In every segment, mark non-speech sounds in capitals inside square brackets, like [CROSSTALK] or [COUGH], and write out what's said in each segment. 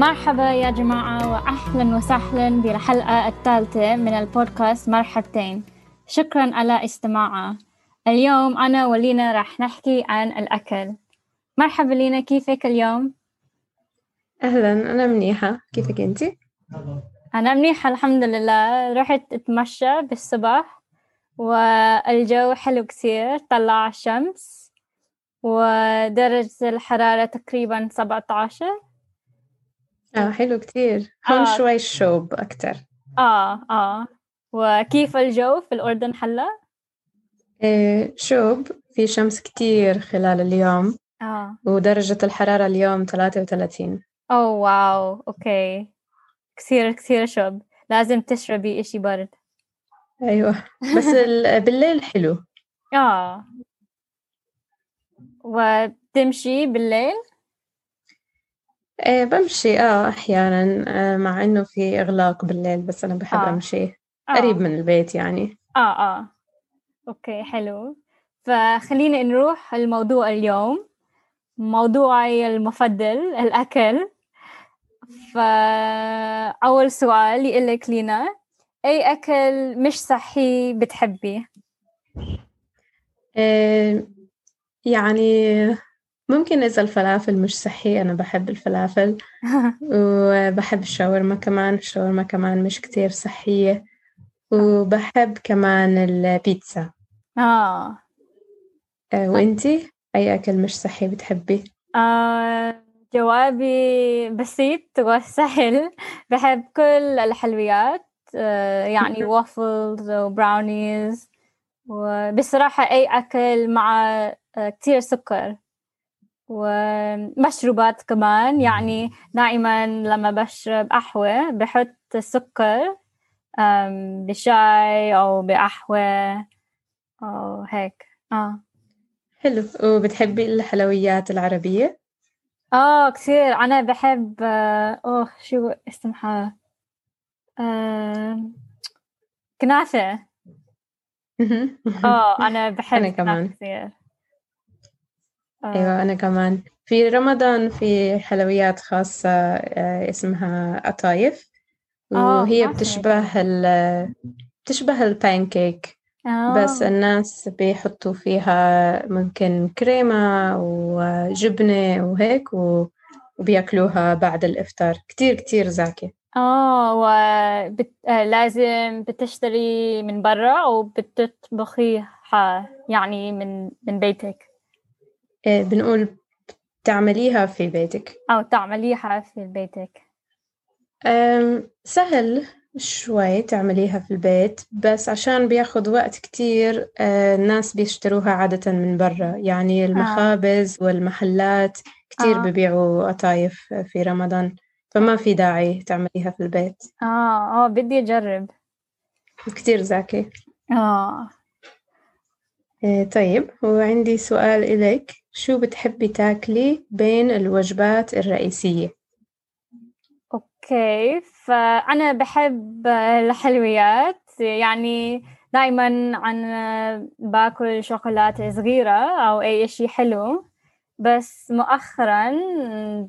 مرحبا يا جماعة وأهلا وسهلا بالحلقة الثالثة من البودكاست مرحبتين. شكرا على استماعها اليوم أنا ولينا راح نحكي عن الأكل. مرحبا لينا كيفك اليوم؟ أهلا أنا منيحة. كيفك أنت؟ أنا منيحة الحمد لله. رحت أتمشى بالصبح والجو حلو كثير. طلع الشمس ودرجة الحرارة تقريبا سبعة عشر. آه حلو كتير. هون آه. شوي شوب أكتر. آه آه. وكيف الجو في الأردن هلأ؟ إيه شوب. في شمس كتير خلال اليوم. آه. ودرجة الحرارة اليوم 33 أوه wow. Okay. كثير كثير شوب. لازم تشربي إشي برد. أيوة. [LAUGHS] بس ال- بالليل حلو. آه. وبتمشي بالليل؟ إيه بمشي آه أحيانا آه مع إنه في إغلاق بالليل بس أنا بحب آه. أمشي آه. قريب من البيت يعني آه آه أوكي حلو فخلينا نروح الموضوع اليوم موضوعي المفضل الأكل فأول سؤال يقلك لينا أي أكل مش صحي بتحبي؟ إيه يعني ممكن إذا الفلافل مش صحي أنا بحب الفلافل. [LAUGHS] وبحب الشاورما كمان الشاورما كمان مش كتير صحية. وبحب كمان البيتزا. آه. آه، وإنتي؟ أي أكل مش صحي بتحبي؟ آه جوابي بسيط وسهل. [LAUGHS] بحب كل الحلويات آه يعني وافلز وبراونيز وبصراحة أي أكل مع آه كتير سكر. ومشروبات كمان يعني دائما لما بشرب قهوة بحط سكر بشاي أو بقهوة أو هيك. آه. حلو. وبتحبي الحلويات العربية؟ آه كثير أنا بحب آه، اوه شو اسمها؟ آه، كنافة. [LAUGHS] آه أنا بحب أنا كمان. كثير آه، أيوة أنا كمان. في رمضان في حلويات خاصة آه، اسمها قطايف آه، وهي بتشبه ال بتشبه البانكيك بس آه. الناس بيحطوا فيها ممكن كريمة وجبنة وهيك و- وبياكلوها بعد الإفطار. كتير كتير زاكي. آه وبت... لازم بتشتري من برا أو بتطبخيها يعني من من بيتك. بنقول بتعمليها في بيتك. أو تعمليها في بيتك. سهل شوي تعمليها في البيت بس عشان بياخد وقت كتير آه، الناس بيشتروها عادة من برا. يعني المخابز والمحلات كتير آه. ببيعوا قطايف في رمضان فما في داعي تعمليها في البيت. آه آه بدي أجرب. كتير زاكي. آه. إيه، طيب وعندي سؤال إليك. شو بتحبي تاكلي بين الوجبات الرئيسية؟ أوكي فأنا بحب الحلويات. يعني دائما عن باكل شوكولاتة صغيرة أو أي إشي حلو. بس مؤخرا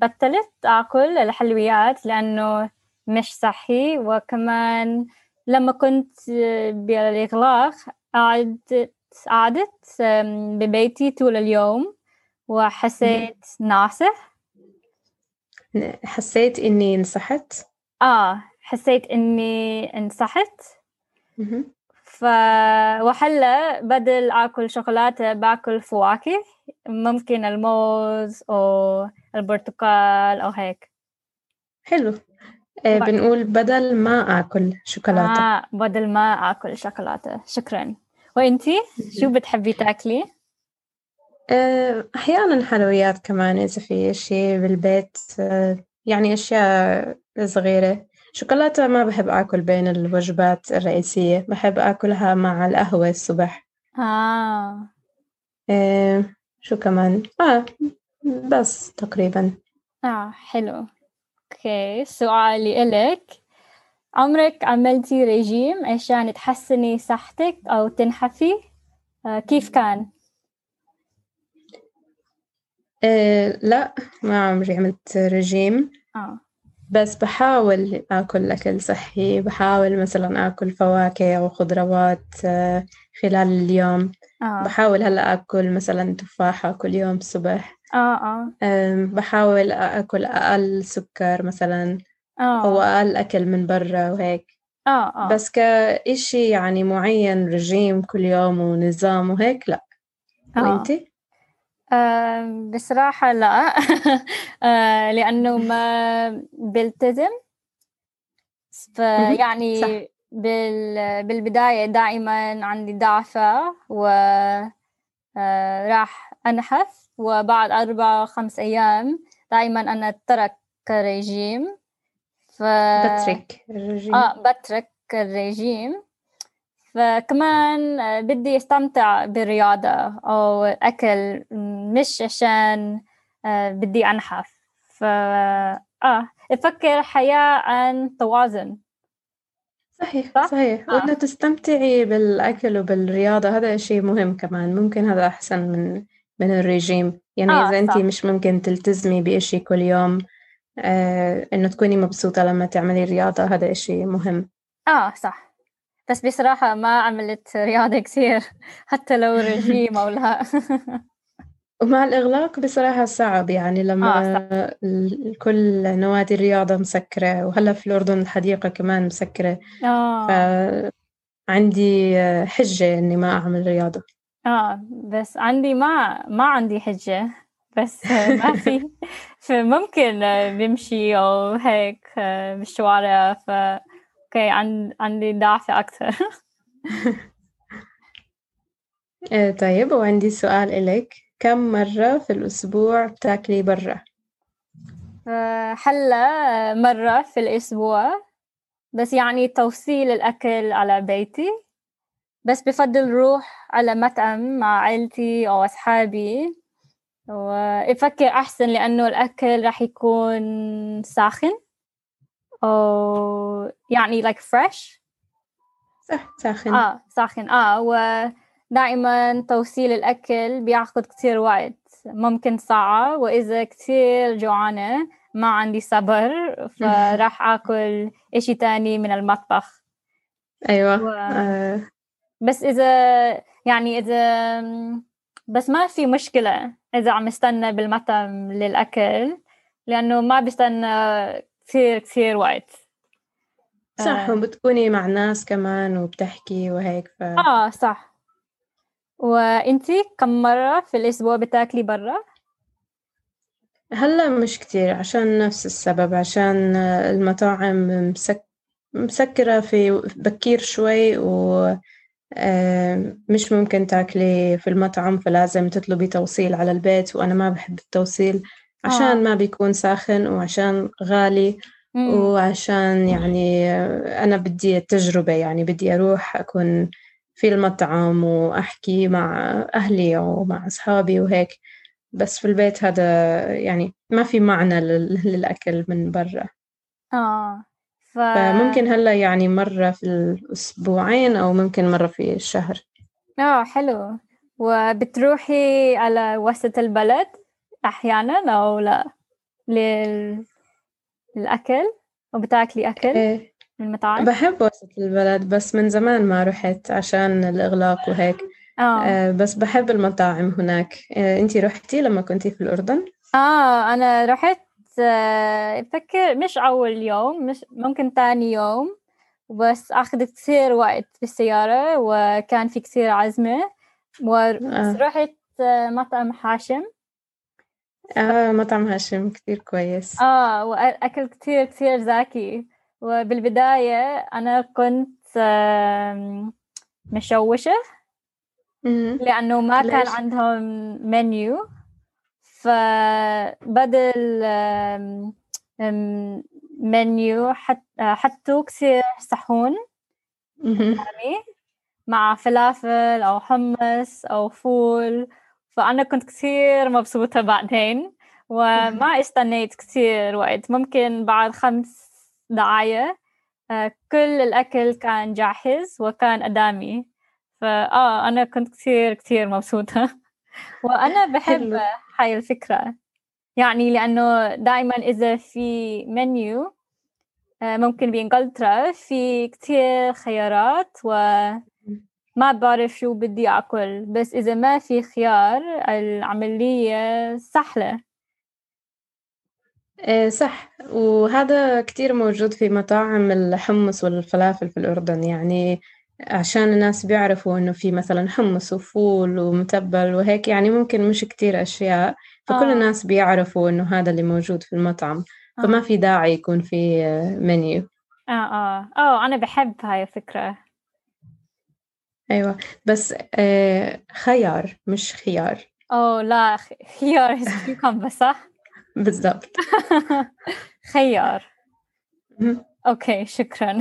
بطلت آكل الحلويات لأنه مش صحي. وكمان لما كنت بالإغلاق قعدت قعدت ببيتي طول اليوم. وحسيت ناصح؟ حسيت إني نصحت؟ آه حسيت إني انصحت. ف وهلا بدل آكل شوكولاتة باكل فواكه. ممكن الموز أو البرتقال أو هيك. حلو. إيه، بعد- بنقول بدل ما آكل شوكولاتة. آه بدل ما آكل شوكولاتة. شكرا. وإنتي؟ شو بتحبي تاكلي؟ آه، أحيانا حلويات كمان إذا في شيء بالبيت آه، يعني أشياء صغيرة. شوكولاتة ما بحب آكل بين الوجبات الرئيسية بحب آكلها مع القهوة الصبح. آه، شو كمان؟ آه بس تقريبا. آه حلو. okay سؤالي إلك. عمرك عملتي ريجيم عشان تحسني صحتك أو تنحفي؟ آه كيف كان؟ آه، لا ما عمري عملت رجيم آه بس بحاول آكل أكل صحي بحاول مثلا آكل فواكه وخضروات آه، خلال اليوم آه. بحاول هلأ آكل مثلا تفاحة كل يوم الصبح آه آه. بحاول آكل أقل سكر مثلا آه. أو أقل أكل من برا وهيك آه آه. بس كإشي يعني معين رجيم كل يوم ونظام وهيك لا آه. وإنتي؟ بصراحة لا. [LAUGHS] آه لأنه ما بلتزم فيعني. بال بالبداية دائما عندي ضعفة و آه راح أنحف وبعد أربع خمس أيام دائما أنا أترك الرجيم. ف بترك الرجيم. آه بترك الرجيم. فكمان آه، بدي أستمتع بالرياضة أو الأكل مش عشان آه، بدي أنحف. ف آه أفكر حياة عن توازن. صحيح صح؟ صحيح. آه. وإنه تستمتعي بالأكل وبالرياضة هذا شيء مهم كمان. ممكن هذا أحسن من من الرجيم. يعني آه، إذا أنت صح. مش ممكن تلتزمي بإشي كل يوم آه إنه تكوني مبسوطة لما تعملي رياضة هذا إشي مهم. آه صح. بس بصراحة ما عملت رياضة كثير [LAUGHS] حتى لو رجيم أو لا. [LAUGHS] ومع الإغلاق بصراحة صعب يعني لما آه، ال- كل نوادي الرياضة مسكرة وهلأ في الأردن الحديقة كمان مسكرة. آه. فعندي حجة إني ما أعمل رياضة. آه بس عندي ما ما عندي حجة بس ما في. [LAUGHS] فممكن بمشي أو هيك بالشوارع ف أوكي عن- عندي ضعفة أكثر. [LAUGHS] [LAUGHS] آه، طيب وعندي سؤال إلك كم مرة في الأسبوع بتاكلي برا؟ هلا مرة في الأسبوع بس يعني توصيل الأكل على بيتي بس بفضل روح على مطعم مع عيلتي أو أصحابي. وأفكر أحسن لأنه الأكل راح يكون ساخن أو يعني like fresh. صح ساخن. آه ساخن. آه ودائما توصيل الأكل بياخد كتير وقت. ممكن ساعة وإذا كتير جوعانة ما عندي صبر فراح آكل إشي تاني من المطبخ. أيوة. و- آه، بس إذا يعني إذا بس ما في مشكلة إذا عم استنى بالمطعم للأكل لأنه ما بستنى كثير كثير وقت. صح آه. وبتكوني مع ناس كمان وبتحكي وهيك ف... آه صح. وإنتي كم مرة في الأسبوع بتاكلي برا؟ هلا مش كتير عشان نفس السبب عشان المطاعم مسك... مسكرة في بكير شوي و آه، مش ممكن تاكلي في المطعم فلازم تطلبي توصيل على البيت وأنا ما بحب التوصيل عشان آه. ما بيكون ساخن وعشان غالي مم. وعشان يعني أنا بدي التجربة يعني بدي أروح أكون في المطعم وأحكي مع أهلي أو مع أصحابي وهيك. بس في البيت هذا يعني ما في معنى لل- للأكل من برا. آه ف... فممكن هلأ يعني مرة في الأسبوعين أو ممكن مرة في الشهر. آه حلو. وبتروحي على وسط البلد أحيانا أو لا؟ لل... للأكل؟ وبتاكلي أكل؟ إيه. المطاعم؟ بحب وسط البلد بس من زمان ما رحت عشان الإغلاق وهيك. آه. آه، بس بحب المطاعم هناك. آه، أنتي رحتي لما كنتي في الأردن؟ آه أنا رحت آه، بفكر مش أول يوم مش ممكن تاني يوم بس أخذت كثير وقت بالسيارة وكان في كثير عزمة. آه. ورحت آه، مطعم حاشم. آه مطعم هاشم كتير كويس. آه وأكل كثير كثير زاكي وبالبداية أنا كنت مشوشة. لأنه ما كان؟ عندهم منيو فبدل منيو حط حطوا كثير صحون. يعني مع فلافل أو حمص أو فول فأنا كنت كثير مبسوطة بعدين وما استنيت كثير وقت ممكن بعد خمس دقايق آه، كل الأكل كان جاهز وكان قدامي فآه أنا كنت كثير كثير مبسوطة. [LAUGHS] وأنا بحب. هاي الفكرة. يعني لأنه دائما إذا في منيو آه، ممكن بإنجلترا في كتير خيارات وما بعرف شو بدي أكل. بس إذا ما في خيار العملية سهلة. إيه صح. وهذا كتير موجود في مطاعم الحمص والفلافل في الأردن. يعني عشان الناس بيعرفوا إنه في مثلا حمص وفول ومتبل وهيك يعني ممكن مش كتير أشياء فكل آه. الناس بيعرفوا إنه هذا اللي موجود في المطعم. فما آه. في داعي يكون في منيو. آه آه. آه أنا بحب هاي الفكرة. أيوة. بس آه خيار مش خيار. أوه لا خيار كيوكمبر صح؟ بالضبط [LAUGHS] خيار. okay شكرا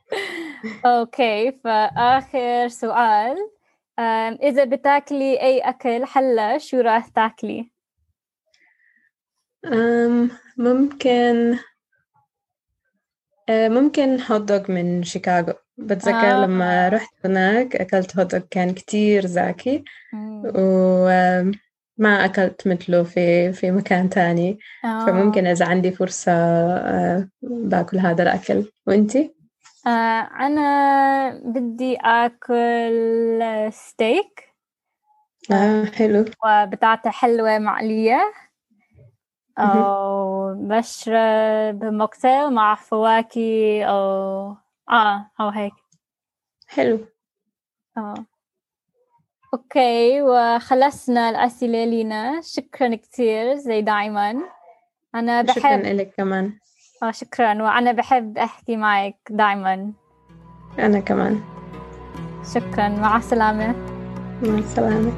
[LAUGHS] okay فآخر سؤال إذا بتاكلي أي أكل هلا شو راح تاكلي؟ ممكن آه، ممكن hot dog من شيكاغو بتذكر آه. لما رحت هناك أكلت hot dog كان كتير زاكي مم. وما أكلت مثله في في مكان تاني. آه. فممكن إذا عندي فرصة آه، باكل هذا الأكل. وإنتي؟ آه أنا بدي آكل ستيك آه حلو. وبطاطا حلوة مقلية مهم. أو بشرب mocktail مع فواكه أو آه أو هيك. حلو. آه. okay وخلصنا الأسئلة لينا شكرا كتير زي دايما. أنا شكرا بحب لك كمان. آه شكرا. وأنا بحب أحكي معك دايما. أنا كمان. شكرا. مع السلامة. مع السلامة.